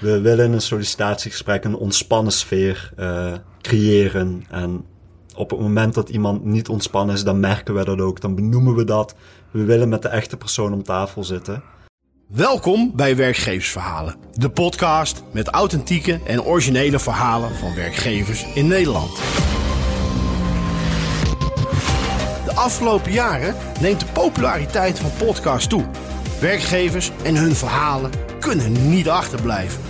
We willen een sollicitatiegesprek een ontspannen sfeer uh, creëren. En op het moment dat iemand niet ontspannen is, dan merken we dat ook. Dan benoemen we dat. We willen met de echte persoon om tafel zitten. Welkom bij Werkgeversverhalen, de podcast met authentieke en originele verhalen van werkgevers in Nederland. De afgelopen jaren neemt de populariteit van podcasts toe. Werkgevers en hun verhalen kunnen niet achterblijven.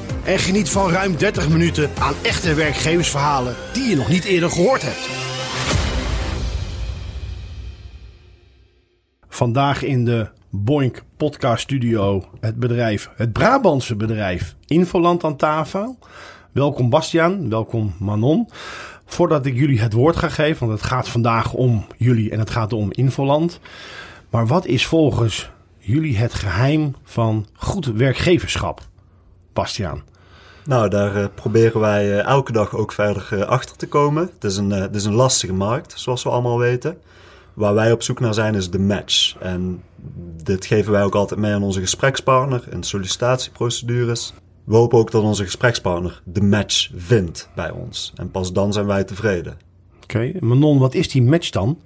en geniet van ruim 30 minuten aan echte werkgeversverhalen die je nog niet eerder gehoord hebt. Vandaag in de Boink Podcast Studio het bedrijf, het Brabantse bedrijf Infoland aan tafel. Welkom Bastiaan, welkom Manon. Voordat ik jullie het woord ga geven, want het gaat vandaag om jullie en het gaat om Infoland. Maar wat is volgens jullie het geheim van goed werkgeverschap, Bastiaan? Nou, daar uh, proberen wij uh, elke dag ook verder uh, achter te komen. Het is, een, het is een lastige markt, zoals we allemaal weten. Waar wij op zoek naar zijn is de match. En dit geven wij ook altijd mee aan onze gesprekspartner in sollicitatieprocedures. We hopen ook dat onze gesprekspartner de match vindt bij ons. En pas dan zijn wij tevreden. Oké. Manon, wat is die match dan?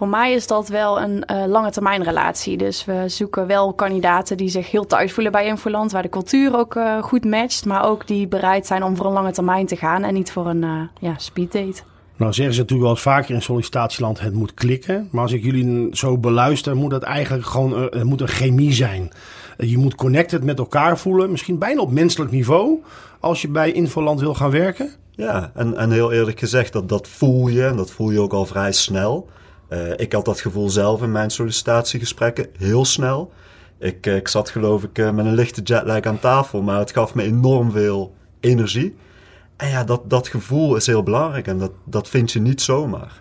Voor mij is dat wel een uh, lange termijn relatie. Dus we zoeken wel kandidaten die zich heel thuis voelen bij Infoland, waar de cultuur ook uh, goed matcht, maar ook die bereid zijn om voor een lange termijn te gaan en niet voor een uh, ja, speeddate. Nou zeggen ze natuurlijk wel eens vaker in sollicitatieland, het moet klikken. Maar als ik jullie zo beluister, moet dat eigenlijk gewoon het moet een chemie zijn. Je moet connected met elkaar voelen, misschien bijna op menselijk niveau, als je bij Infoland wil gaan werken. Ja, en, en heel eerlijk gezegd, dat, dat voel je en dat voel je ook al vrij snel. Uh, ik had dat gevoel zelf in mijn sollicitatiegesprekken heel snel. Ik, ik zat geloof ik met een lichte jetlag aan tafel, maar het gaf me enorm veel energie. En ja, dat, dat gevoel is heel belangrijk en dat, dat vind je niet zomaar.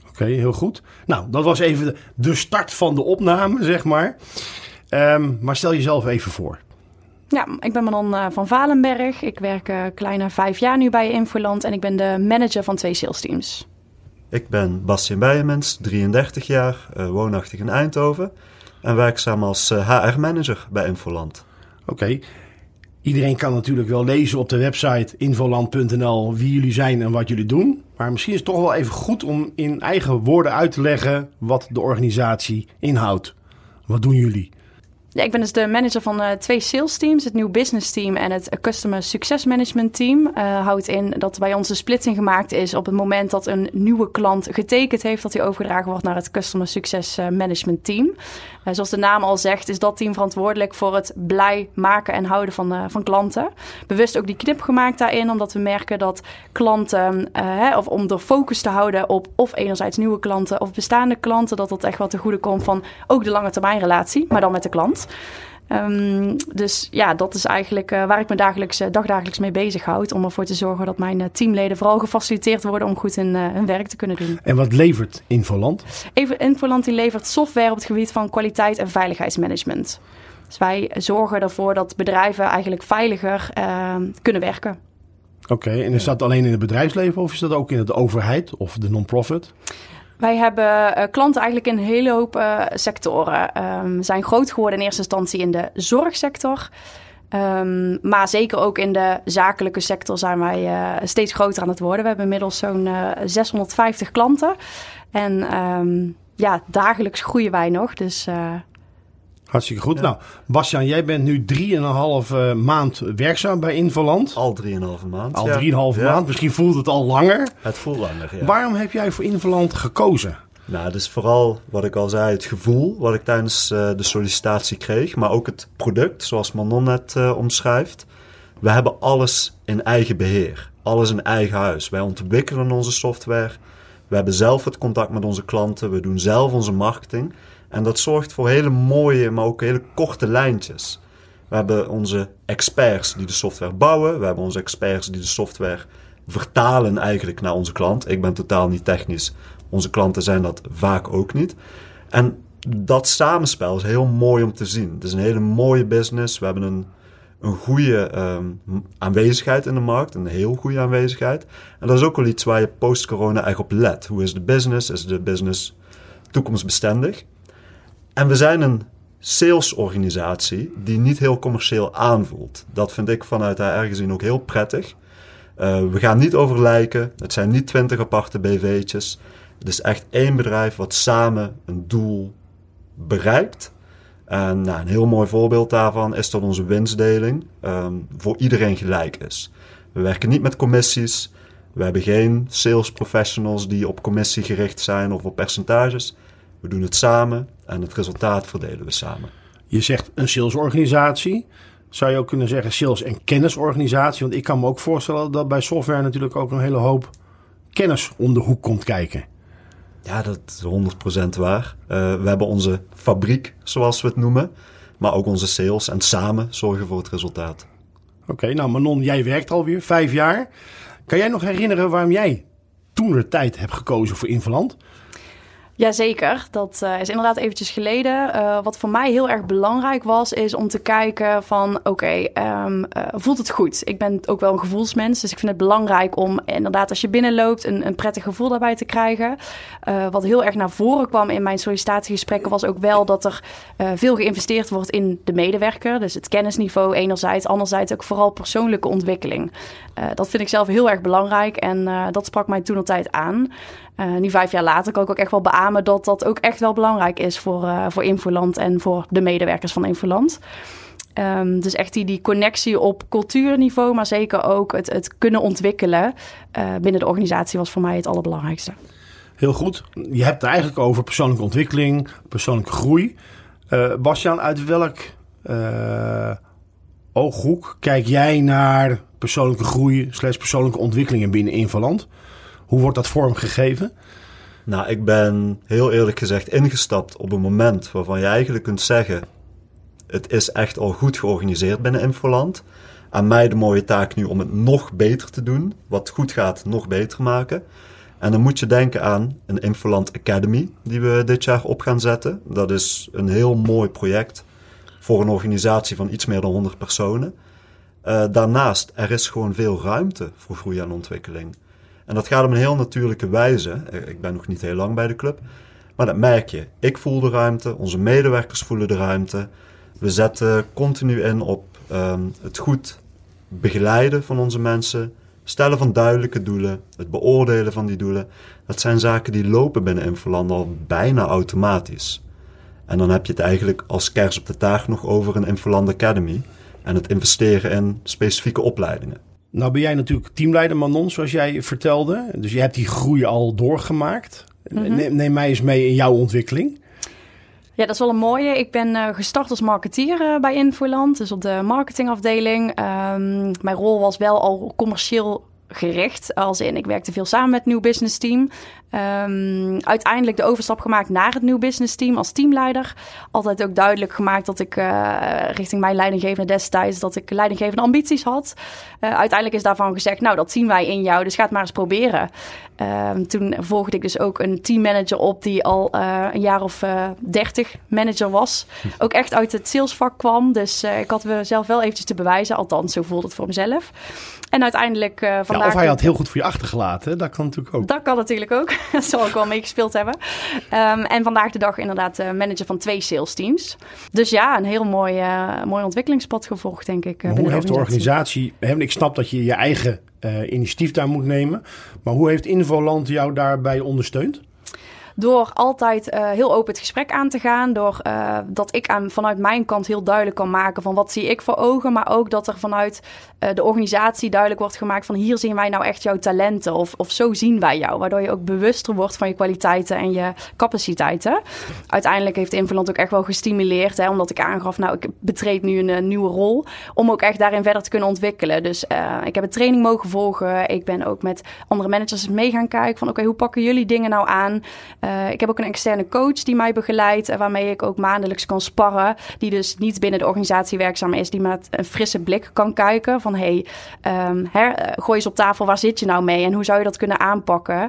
Oké, okay, heel goed. Nou, dat was even de, de start van de opname, zeg maar. Um, maar stel jezelf even voor. Ja, ik ben Manon van Valenberg. Ik werk uh, kleine vijf jaar nu bij Infoland en ik ben de manager van twee sales teams. Ik ben Bastien Bijemens, 33 jaar, uh, woonachtig in Eindhoven en werkzaam als HR-manager bij Infoland. Oké, iedereen kan natuurlijk wel lezen op de website infoland.nl wie jullie zijn en wat jullie doen. Maar misschien is het toch wel even goed om in eigen woorden uit te leggen wat de organisatie inhoudt. Wat doen jullie? Ik ben dus de manager van uh, twee sales teams, het New Business Team en het Customer Success Management Team. Uh, houdt in dat bij ons een splitsing gemaakt is op het moment dat een nieuwe klant getekend heeft, dat hij overgedragen wordt naar het Customer Success uh, Management Team. Zoals de naam al zegt, is dat team verantwoordelijk voor het blij maken en houden van, van klanten. Bewust ook die knip gemaakt daarin, omdat we merken dat klanten, hè, of om de focus te houden op of enerzijds nieuwe klanten of bestaande klanten, dat dat echt wel te goede komt van ook de lange termijn relatie, maar dan met de klant. Um, dus ja, dat is eigenlijk uh, waar ik me dagelijks, uh, dagdagelijks mee bezighoud. Om ervoor te zorgen dat mijn uh, teamleden vooral gefaciliteerd worden om goed hun, hun, werk te kunnen doen. En wat levert Infoland? Even, Infoland die levert software op het gebied van kwaliteit en veiligheidsmanagement. Dus wij zorgen ervoor dat bedrijven eigenlijk veiliger ehm, kunnen werken. Oké, okay, en is dat alleen in het bedrijfsleven of is dat ook in de overheid of de non-profit? Wij hebben uh, klanten eigenlijk in een hele hoop uh, sectoren. Um, zijn groot geworden in eerste instantie in de zorgsector. Um, maar zeker ook in de zakelijke sector zijn wij uh, steeds groter aan het worden. We hebben inmiddels zo'n 650 klanten. En um, ja, dagelijks groeien wij nog. Dus Hartstikke goed. Ja. Nou, Bastiaan, jij bent nu 3,5 uh, maand werkzaam bij Infoland. Al 3,5 maand. Al 3,5 ja. maand. Misschien voelt het al langer. Het voelt langer, ja. Waarom heb jij voor Infoland gekozen? Nou, dus vooral wat ik al zei, het gevoel wat ik tijdens uh, de sollicitatie kreeg. Maar ook het product, zoals Manon net uh, omschrijft. We hebben alles in eigen beheer. Alles in eigen huis. Wij ontwikkelen onze software. We hebben zelf het contact met onze klanten. We doen zelf onze marketing. En dat zorgt voor hele mooie, maar ook hele korte lijntjes. We hebben onze experts die de software bouwen. We hebben onze experts die de software vertalen eigenlijk naar onze klant. Ik ben totaal niet technisch. Onze klanten zijn dat vaak ook niet. En dat samenspel is heel mooi om te zien. Het is een hele mooie business. We hebben een, een goede um, aanwezigheid in de markt, een heel goede aanwezigheid. En dat is ook wel iets waar je post-corona echt op let. Hoe is de business? Is de business toekomstbestendig? En we zijn een salesorganisatie die niet heel commercieel aanvoelt. Dat vind ik vanuit HR gezien ook heel prettig. Uh, we gaan niet over lijken. Het zijn niet twintig aparte BV'tjes. Het is echt één bedrijf wat samen een doel bereikt. En nou, een heel mooi voorbeeld daarvan is dat onze winstdeling um, voor iedereen gelijk is. We werken niet met commissies. We hebben geen sales professionals die op commissie gericht zijn of op percentages. We doen het samen en het resultaat verdelen we samen. Je zegt een salesorganisatie. Zou je ook kunnen zeggen sales- en kennisorganisatie? Want ik kan me ook voorstellen dat bij software natuurlijk ook een hele hoop kennis om de hoek komt kijken. Ja, dat is 100% waar. Uh, we hebben onze fabriek, zoals we het noemen. Maar ook onze sales. En samen zorgen voor het resultaat. Oké, okay, nou Manon, jij werkt alweer vijf jaar. Kan jij nog herinneren waarom jij toen de tijd hebt gekozen voor Invaland? Jazeker, dat uh, is inderdaad eventjes geleden. Uh, wat voor mij heel erg belangrijk was, is om te kijken van... oké, um, uh, voelt het goed? Ik ben ook wel een gevoelsmens, dus ik vind het belangrijk om inderdaad als je binnenloopt... een, een prettig gevoel daarbij te krijgen. wat heel erg naar voren kwam in mijn sollicitatiegesprekken... was ook wel dat er veel geïnvesteerd wordt in de medewerker. Dus het kennisniveau enerzijds, anderzijds ook vooral persoonlijke ontwikkeling. Dat vind ik zelf heel erg belangrijk en dat sprak mij toen altijd aan... Uh, nu vijf jaar later kan ik ook echt wel beamen dat dat ook echt wel belangrijk is voor, voor Infoland en voor de medewerkers van Infoland. Um, dus echt die, die connectie op cultuurniveau, maar zeker ook het, het kunnen ontwikkelen binnen de organisatie was voor mij het allerbelangrijkste. Heel goed. Je hebt het eigenlijk over persoonlijke ontwikkeling, persoonlijke groei. Uh, Bastiaan, uit welk ooghoek kijk jij naar persoonlijke groei slash persoonlijke ontwikkelingen binnen Infoland? Hoe wordt dat vormgegeven? Nou, ik ben heel eerlijk gezegd ingestapt op een moment waarvan je eigenlijk kunt zeggen: het is echt al goed georganiseerd binnen Infoland. Aan mij de mooie taak nu om het nog beter te doen. Wat goed gaat, nog beter maken. En dan moet je denken aan een Infoland Academy, die we dit jaar op gaan zetten. Dat is een heel mooi project voor een organisatie van iets meer dan 100 personen. Uh, daarnaast, er is gewoon veel ruimte voor groei en ontwikkeling. En dat gaat op een heel natuurlijke wijze. Eh, ik ben nog niet heel lang bij de club. Maar dat merk je. Ik voel de ruimte, onze medewerkers voelen de ruimte. We zetten continu in op um, het goed begeleiden van onze mensen, stellen van duidelijke doelen, het beoordelen van die doelen. Dat zijn zaken die lopen binnen Infoland al bijna automatisch. En dan heb je het eigenlijk als kers op de taart nog over een Infoland Academy en het investeren in specifieke opleidingen. Nou ben jij natuurlijk teamleider Manon, zoals jij vertelde. Dus je hebt die groei al doorgemaakt. Mhm. neem, neem, mij eens mee in jouw ontwikkeling. Ja, dat is wel een mooie. Ik ben uh, gestart als marketeer uh, bij Infoland, dus op de marketingafdeling. Um, mijn rol was wel al commercieel gericht. Als in, ik werkte veel samen met het nieuw business team. Um, uiteindelijk de overstap gemaakt naar het nieuw business team als teamleider. Altijd ook duidelijk gemaakt dat ik uh, richting mijn leidinggevende destijds... dat ik leidinggevende ambities had. Uh, uiteindelijk is daarvan gezegd, nou dat zien wij in jou, dus ga het maar eens proberen. Um, toen volgde ik dus ook een teammanager op die al uh, een jaar of dertig manager was. Ook echt uit het salesvak kwam. Dus ik had mezelf wel eventjes te bewijzen. Althans, zo voelde het voor mezelf. En uiteindelijk uh, vandaag... Ja, of hij had heel goed voor je achtergelaten. Dat kan natuurlijk ook. Dat kan natuurlijk ook. dat zal ik wel meegespeeld hebben. Um, en vandaag de dag inderdaad manager van twee sales teams. Dus ja, een heel mooi, mooi ontwikkelingspad gevolgd, denk ik. hoe heeft de organisatie... Ik snap dat je je eigen initiatief daar moet nemen. Maar hoe heeft Involand jou daarbij ondersteund? Door altijd uh, heel open het gesprek aan te gaan. Door uh, dat ik aan, vanuit mijn kant heel duidelijk kan maken van wat zie ik voor ogen. Maar ook dat er vanuit uh, de organisatie duidelijk wordt gemaakt van hier zien wij nou echt jouw talenten. Of, of zo zien wij jou. Waardoor je ook bewuster wordt van je kwaliteiten en je capaciteiten. Uiteindelijk heeft Invaland ook echt wel gestimuleerd. Hè, omdat ik aangaf, nou ik betreed nu een, nieuwe rol. Om ook echt daarin verder te kunnen ontwikkelen. Dus ik heb een training mogen volgen. Ik ben ook met andere managers mee gaan kijken van oké, hoe pakken jullie dingen nou aan? Uh, ik heb ook een externe coach die mij begeleidt, uh, waarmee ik ook maandelijks kan sparren. Die dus niet binnen de organisatie werkzaam is, die met een frisse blik kan kijken van hey, um, gooi eens op tafel, waar zit je nou mee en hoe zou je dat kunnen aanpakken?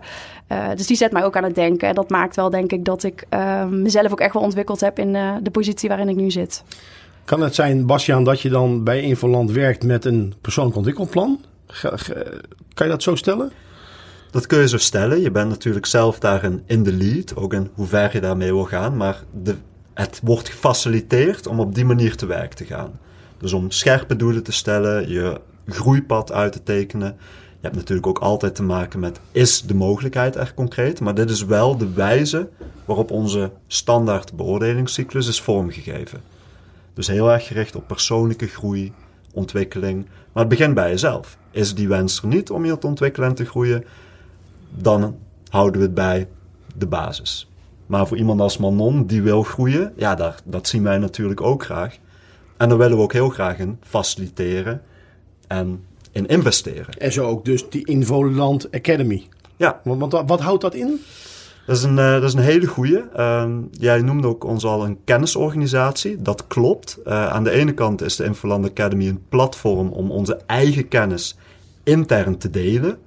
Uh, dus die zet mij ook aan het denken. En dat maakt wel, denk ik, dat ik mezelf ook echt wel ontwikkeld heb in de positie waarin ik nu zit. Kan het zijn, Bastiaan, dat je dan bij Infoland werkt met een persoonlijk ontwikkelplan? Kan je dat zo stellen? Dat kun je zo stellen. Je bent natuurlijk zelf daarin in de lead, ook in hoe ver je daarmee wil gaan. Maar de, het wordt gefaciliteerd om op die manier te werk te gaan. Dus om scherpe doelen te stellen, je groeipad uit te tekenen. Je hebt natuurlijk ook altijd te maken met, is de mogelijkheid echt concreet? Maar dit is wel de wijze waarop onze standaard beoordelingscyclus is vormgegeven. Dus heel erg gericht op persoonlijke groei, ontwikkeling. Maar het begint bij jezelf. Is die wens er niet om je te ontwikkelen en te groeien? Dan houden we het bij de basis. Maar voor iemand als Manon die wil groeien, ja, daar, dat zien wij natuurlijk ook graag. En daar willen we ook heel graag in faciliteren en in investeren. En zo ook dus die Involand Academy. Ja. Want, want wat houdt dat in? Dat is een, uh, dat is een hele goede. Uh, jij noemde ook ons al een kennisorganisatie. Dat klopt. Uh, aan de ene kant is de Infoland Academy een platform om onze eigen kennis intern te delen.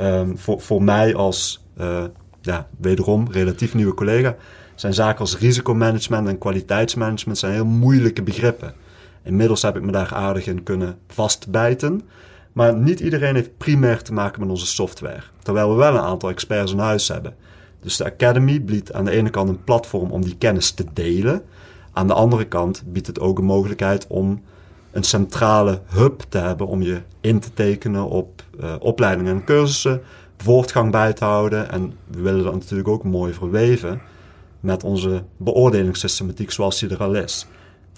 Um, voor, mij als, uh, ja, wederom, relatief nieuwe collega, zijn zaken als risicomanagement en kwaliteitsmanagement zijn heel moeilijke begrippen. Inmiddels heb ik me daar aardig in kunnen vastbijten. Maar niet iedereen heeft primair te maken met onze software. Terwijl we wel een aantal experts in huis hebben. Dus de Academy biedt aan de ene kant een platform om die kennis te delen. Aan de andere kant biedt het ook een mogelijkheid om een centrale hub te hebben om je in te tekenen op uh, opleidingen en cursussen, voortgang bij te houden. En we willen dat natuurlijk ook mooi verweven met onze beoordelingssystematiek zoals die er al is.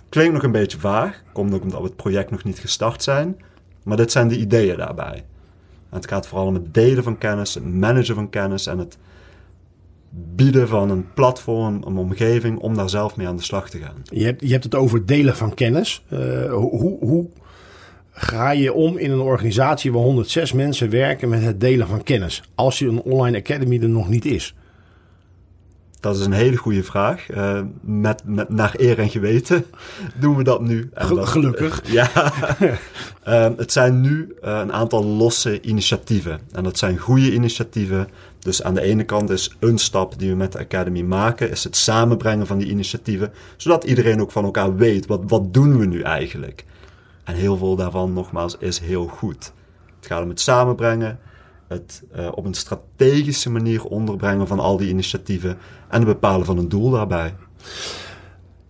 Klinkt nog een beetje vaag, komt ook omdat we het project nog niet gestart zijn, maar dit zijn de ideeën daarbij. Het gaat vooral om het delen van kennis, het managen van kennis en het bieden van een platform, een omgeving om daar zelf mee aan de slag te gaan. Je hebt, je hebt het over delen van kennis. Uh, hoe, hoe ga je om in een organisatie waar 106 mensen werken met het delen van kennis? Als je een online academy er nog niet is. Dat is een hele goede vraag. Uh, met, met, naar eer en geweten doen we dat nu. En dat, Gelukkig. Uh, ja. uh, het zijn nu een aantal losse initiatieven. En dat zijn goede initiatieven. Dus aan de ene kant is een stap die we met de Academy maken, is het samenbrengen van die initiatieven. Zodat iedereen ook van elkaar weet, wat, wat doen we nu eigenlijk? En heel veel daarvan, nogmaals, is heel goed. Het gaat om het samenbrengen, het uh, op een strategische manier onderbrengen van al die initiatieven en het bepalen van een doel daarbij.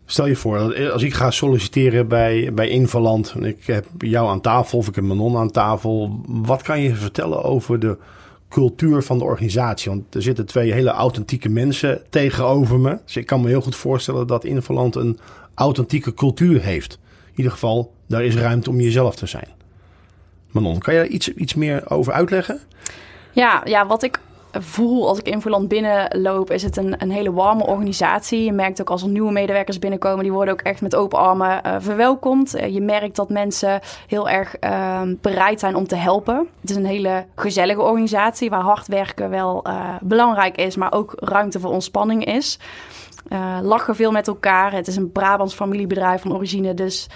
Stel je voor, als ik ga solliciteren bij, bij Invaland en ik heb jou aan tafel of ik heb Manon aan tafel, wat kan je vertellen over de cultuur van de organisatie? Want er zitten twee hele authentieke mensen tegenover me. Dus ik kan me heel goed voorstellen dat Invaland een authentieke cultuur heeft. In ieder geval, daar is ruimte om jezelf te zijn. Manon, kan je daar iets, iets meer over uitleggen? Ja, ja, wat ik voel als ik Infoland binnenloop, is het een, een hele warme organisatie. Je merkt ook als er nieuwe medewerkers binnenkomen, die worden ook echt met open armen uh, verwelkomd. Uh, je merkt dat mensen heel erg uh, bereid zijn om te helpen. Het is een hele gezellige organisatie waar hard werken wel eh, belangrijk is, maar ook ruimte voor ontspanning is. lachen veel met elkaar. Het is een Brabants familiebedrijf van origine, dus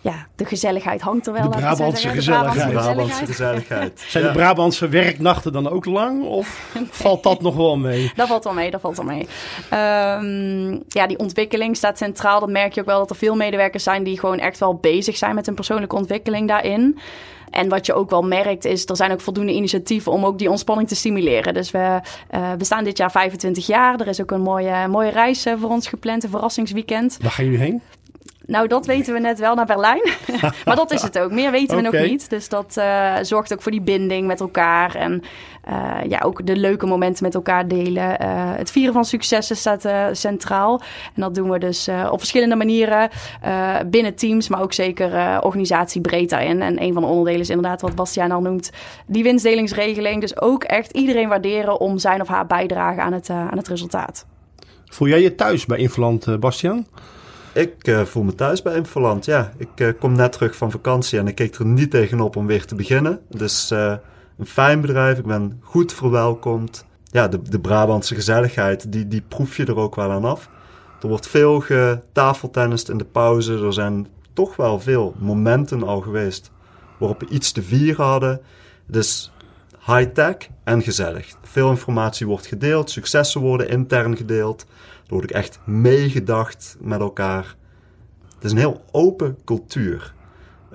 ja, de gezelligheid hangt er wel. De Brabantse gezelligheid. De Brabantse gezelligheid. Zijn de Brabantse werknachten dan ook lang? Of valt dat nog wel mee? Dat valt wel mee, dat valt wel mee. Um, ja, die ontwikkeling staat centraal. Dat merk je ook wel dat er veel medewerkers zijn die gewoon echt wel bezig zijn met een persoonlijke ontwikkeling daarin. En wat je ook wel merkt is, er zijn ook voldoende initiatieven om ook die ontspanning te stimuleren. Dus we, uh, we staan dit jaar 25 jaar. Er is ook een mooie, mooie reis uh, voor ons gepland, een verrassingsweekend. Waar gaan jullie heen? Nou, dat weten we net wel naar Berlijn. maar dat is het ook. Meer weten we okay. nog niet. Dus dat uh, zorgt ook voor die binding met elkaar. En uh, ja, ook de leuke momenten met elkaar delen. Uh, het vieren van successen staat centraal. En dat doen we dus op verschillende manieren. binnen teams, maar ook zeker organisatiebreed daarin. En een van de onderdelen is inderdaad wat Bastiaan al noemt. Die winstdelingsregeling. Dus ook echt iedereen waarderen om zijn of haar bijdrage aan het, aan het resultaat. Voel jij je thuis bij Infoland, Bastiaan? Ik uh, voel me thuis bij Infoland, ja. Ik uh, kom net terug van vakantie en ik keek er niet tegenop om weer te beginnen. Dus uh, een fijn bedrijf, ik ben goed verwelkomd. ja, de, de Brabantse gezelligheid, die, die proef je er ook wel aan af. Er wordt veel getafeltennist in de pauze. Er zijn toch wel veel momenten al geweest waarop we iets te vieren hadden. Dus high-tech en gezellig. Veel informatie wordt gedeeld, successen worden intern gedeeld. Er wordt echt meegedacht met elkaar. Het is een heel open cultuur.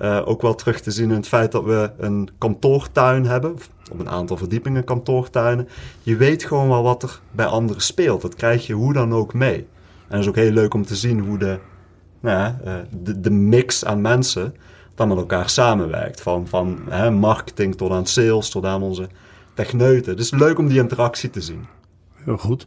Uh, ook wel terug te zien in het feit dat we een kantoortuin hebben, op een aantal verdiepingen kantoortuinen. Je weet gewoon wel wat er bij anderen speelt. Dat krijg je hoe dan ook mee. En het is ook heel leuk om te zien hoe de, nou uh, de, de mix aan mensen dan met elkaar samenwerkt. Van, van hè, marketing tot aan sales, tot aan onze techneuten. Het is leuk om die interactie te zien. Heel goed.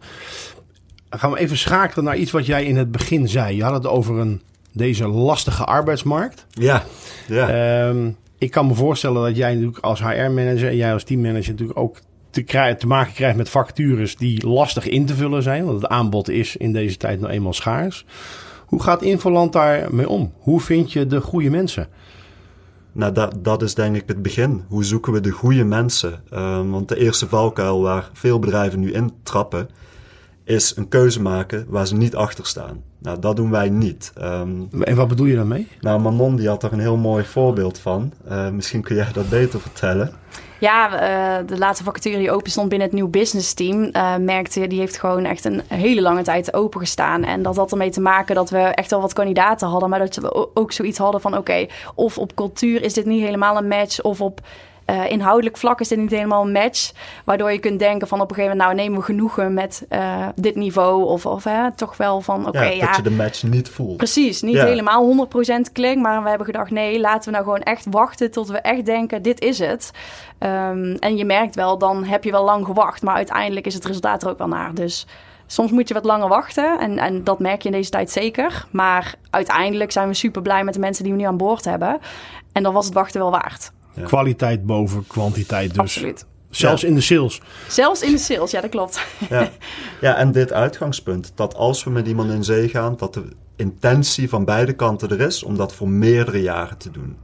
Dan gaan we even schakelen naar iets wat jij in het begin zei. Je had het over een, deze lastige arbeidsmarkt. Ja. ja. Um, ik kan me voorstellen dat jij natuurlijk als HR-manager en jij als teammanager natuurlijk ook te, krijgen, te maken krijgt met vacatures die lastig in te vullen zijn. Want het aanbod is in deze tijd nou eenmaal schaars. Hoe gaat Infoland daarmee om? Hoe vind je de goede mensen? Nou, dat, dat is denk ik het begin. Hoe zoeken we de goede mensen? Um, want de eerste valkuil waar veel bedrijven nu in trappen, is een keuze maken waar ze niet achter staan. Nou, dat doen wij niet. Um, en wat bedoel je daarmee? Nou, Manon die had daar een heel mooi voorbeeld van. Uh, misschien kun jij dat beter vertellen. Ja, uh, de laatste vacature die open stond binnen het nieuw business team, uh, merkte die heeft gewoon echt een hele lange tijd open gestaan. En dat had ermee te maken dat we echt wel wat kandidaten hadden, maar dat we ook zoiets hadden van oké, okay, of op cultuur is dit niet helemaal een match, of op uh, inhoudelijk vlak is dit niet helemaal een match. Waardoor je kunt denken van op een gegeven moment, nou nemen we genoegen met uh, dit niveau. Of, of hè, toch wel van oké. Okay, ja, dat je de match niet voelt. Precies, niet helemaal 100% klik. Maar we hebben gedacht, nee, laten we nou gewoon echt wachten tot we echt denken, dit is het. Um, en je merkt wel, dan heb je wel lang gewacht. Maar uiteindelijk is het resultaat er ook wel naar. Dus soms moet je wat langer wachten. En, en dat merk je in deze tijd zeker. Maar uiteindelijk zijn we super blij met de mensen die we nu aan boord hebben. En dan was het wachten wel waard. Ja. Kwaliteit boven kwantiteit dus. Absoluut. Zelfs ja. in de sales. Zelfs in de sales, ja, dat klopt. Ja. ja, en dit uitgangspunt, dat als we met iemand in zee gaan, dat de intentie van beide kanten er is om dat voor meerdere jaren te doen.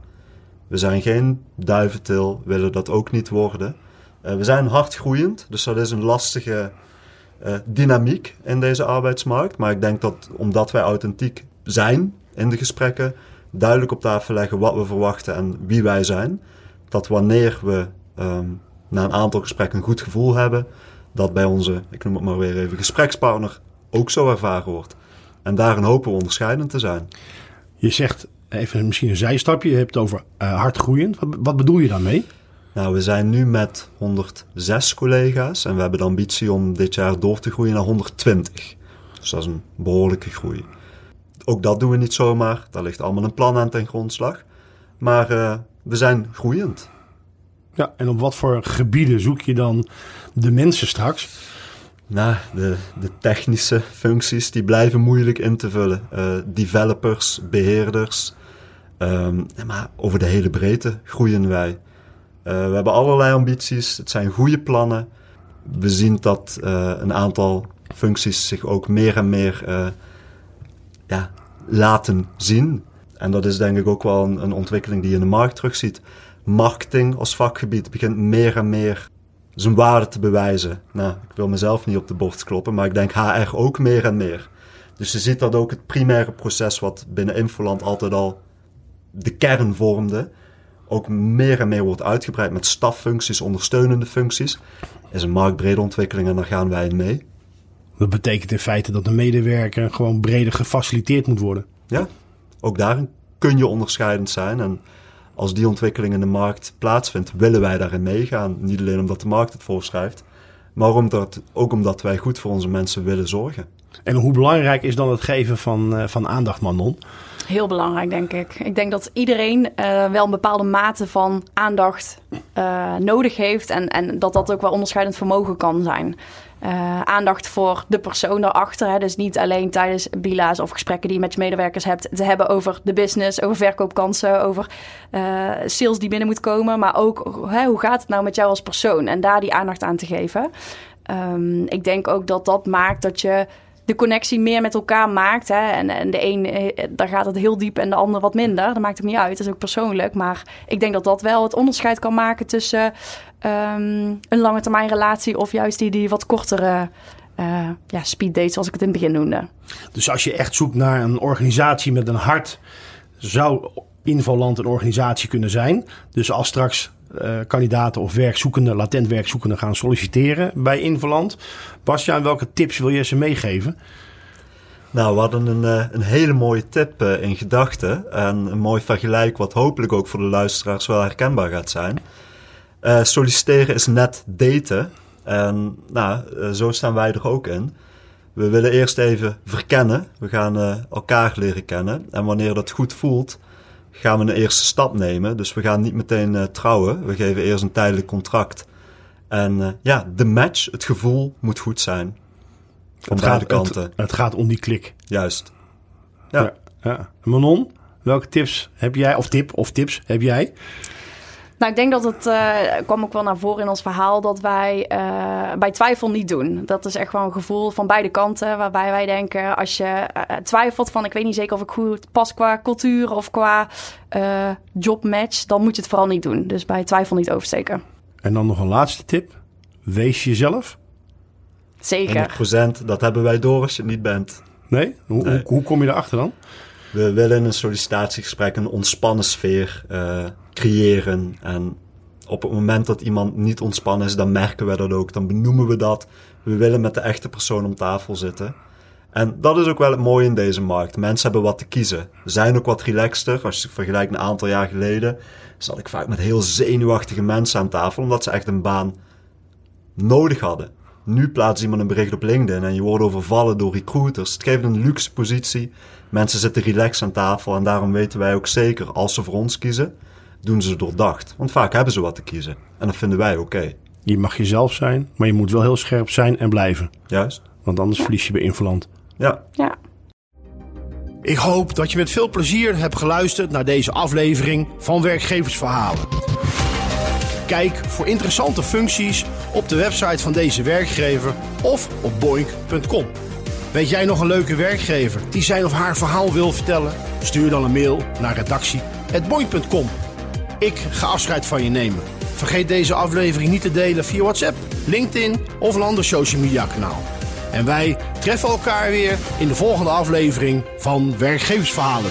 We zijn geen duiventil, willen dat ook niet worden. Uh, we zijn hard groeiend, dus dat is een lastige uh, dynamiek in deze arbeidsmarkt. Maar ik denk dat omdat wij authentiek zijn in de gesprekken, duidelijk op tafel leggen wat we verwachten en wie wij zijn, dat wanneer we um, na een aantal gesprekken een goed gevoel hebben, dat bij onze, ik noem het maar weer even, gesprekspartner ook zo ervaren wordt. En daarin hopen we onderscheidend te zijn. Je zegt even misschien een zijstapje, je hebt het over uh, hard groeiend. Wat, wat bedoel je daarmee? Nou, we zijn nu met 106 collega's en we hebben de ambitie om dit jaar door te groeien naar 120. Dus dat is een behoorlijke groei. Ook dat doen we niet zomaar. Daar ligt allemaal een plan aan ten grondslag. Maar uh, we zijn groeiend. Ja, en op wat voor gebieden zoek je dan de mensen straks? Nou, de, de technische functies die blijven moeilijk in te vullen. Uh, developers, beheerders. Um, maar over de hele breedte groeien wij. Uh, we hebben allerlei ambities. Het zijn goede plannen. We zien dat uh, een aantal functies zich ook meer en meer ja, laten zien. En dat is denk ik ook wel een, een ontwikkeling die je in de markt terugziet. Marketing als vakgebied begint meer en meer zijn waarde te bewijzen. Nou, ik wil mezelf niet op de borst kloppen, maar ik denk HR ook meer en meer. Dus je ziet dat ook het primaire proces wat binnen Infoland altijd al de kern vormde, ook meer en meer wordt uitgebreid met staffuncties, ondersteunende functies, is een marktbrede ontwikkeling en daar gaan wij in mee. Dat betekent in feite dat de medewerker gewoon breder gefaciliteerd moet worden. Ja, ook daarin kun je onderscheidend zijn. En als die ontwikkeling in de markt plaatsvindt, willen wij daarin meegaan. Niet alleen omdat de markt het voorschrijft, maar omdat, ook omdat wij goed voor onze mensen willen zorgen. En hoe belangrijk is dan het geven van, uh, van aandacht, Manon? Heel belangrijk, denk ik. Ik denk dat iedereen uh, wel een bepaalde mate van aandacht uh, nodig heeft. En, en dat dat ook wel onderscheidend vermogen kan zijn. Uh, aandacht voor de persoon daarachter. Hè. Dus niet alleen tijdens bila's of gesprekken die je met je medewerkers hebt te hebben over de business, over verkoopkansen, over uh, sales die binnen moet komen. Maar ook hè, hoe gaat het nou met jou als persoon? En daar die aandacht aan te geven. Um, ik denk ook dat dat maakt dat je de connectie meer met elkaar maakt. Hè? En, en de een, eh, daar gaat het heel diep en de ander wat minder. Dat maakt het niet uit. Dat is ook persoonlijk. Maar ik denk dat dat wel het onderscheid kan maken tussen ehm, een lange termijn relatie of juist die, die wat kortere uh, ja, speed dates, zoals ik het in het begin noemde. Dus als je echt zoekt naar een organisatie met een hart, zou Infoland een organisatie kunnen zijn. Dus als straks uh, kandidaten of werkzoekenden, latent werkzoekenden gaan solliciteren bij Infoland. Bastiaan, welke tips wil je ze meegeven? Nou, we hadden een, uh, een hele mooie tip in gedachten. En een mooi vergelijk wat hopelijk ook voor de luisteraars wel herkenbaar gaat zijn. Solliciteren is net daten. En nou, zo staan wij er ook in. We willen eerst even verkennen. We gaan elkaar leren kennen. En wanneer dat goed voelt, gaan we een eerste stap nemen. Dus we gaan niet meteen trouwen. We geven eerst een tijdelijk contract. En ja, de match, het gevoel moet goed zijn. Van het beide gaat, kanten. Het, het, gaat om die klik. Juist. Ja. ja, ja. Manon, welke tips heb jij, of tip of tips heb jij? Nou, ik denk dat het uh, kwam ook wel naar voren in ons verhaal dat wij uh, bij twijfel niet doen. Dat is echt gewoon een gevoel van beide kanten, waarbij wij denken als je uh, twijfelt van ik weet niet zeker of ik goed pas qua cultuur of qua jobmatch, dan moet je het vooral niet doen. Dus bij twijfel niet oversteken. En dan nog een laatste tip: wees jezelf. Zeker. 100%, dat hebben wij door als je het niet bent. Nee? Hoe, nee. hoe, hoe kom je erachter dan? We willen in een sollicitatiegesprek een ontspannen sfeer uh, creëren. En op het moment dat iemand niet ontspannen is, dan merken we dat ook. Dan benoemen we dat. We willen met de echte persoon om tafel zitten. En dat is ook wel het mooie in deze markt. Mensen hebben wat te kiezen. Ze zijn ook wat relaxter. Als je vergelijkt een aantal jaar geleden, zat ik vaak met heel zenuwachtige mensen aan tafel, omdat ze echt een baan nodig hadden. Nu plaatst iemand een bericht op LinkedIn en je wordt overvallen door recruiters. Het geeft een luxe positie. Mensen zitten relaxed aan tafel en daarom weten wij ook zeker, als ze voor ons kiezen, doen ze doordacht. Want vaak hebben ze wat te kiezen. En dat vinden wij oké. Okay. Je mag jezelf zijn, maar je moet wel heel scherp zijn en blijven. Juist. Want anders verlies je bij Infoland. Ja. Ja. Ik hoop dat je met veel plezier hebt geluisterd naar deze aflevering van Werkgeversverhalen. Kijk voor interessante functies op de website van deze werkgever of op boink.com. Weet jij nog een leuke werkgever die zijn of haar verhaal wil vertellen? Stuur dan een mail naar redactie.boink.com. Ik ga afscheid van je nemen. Vergeet deze aflevering niet te delen via WhatsApp, LinkedIn of een ander social media kanaal. En wij treffen elkaar weer in de volgende aflevering van Werkgeversverhalen.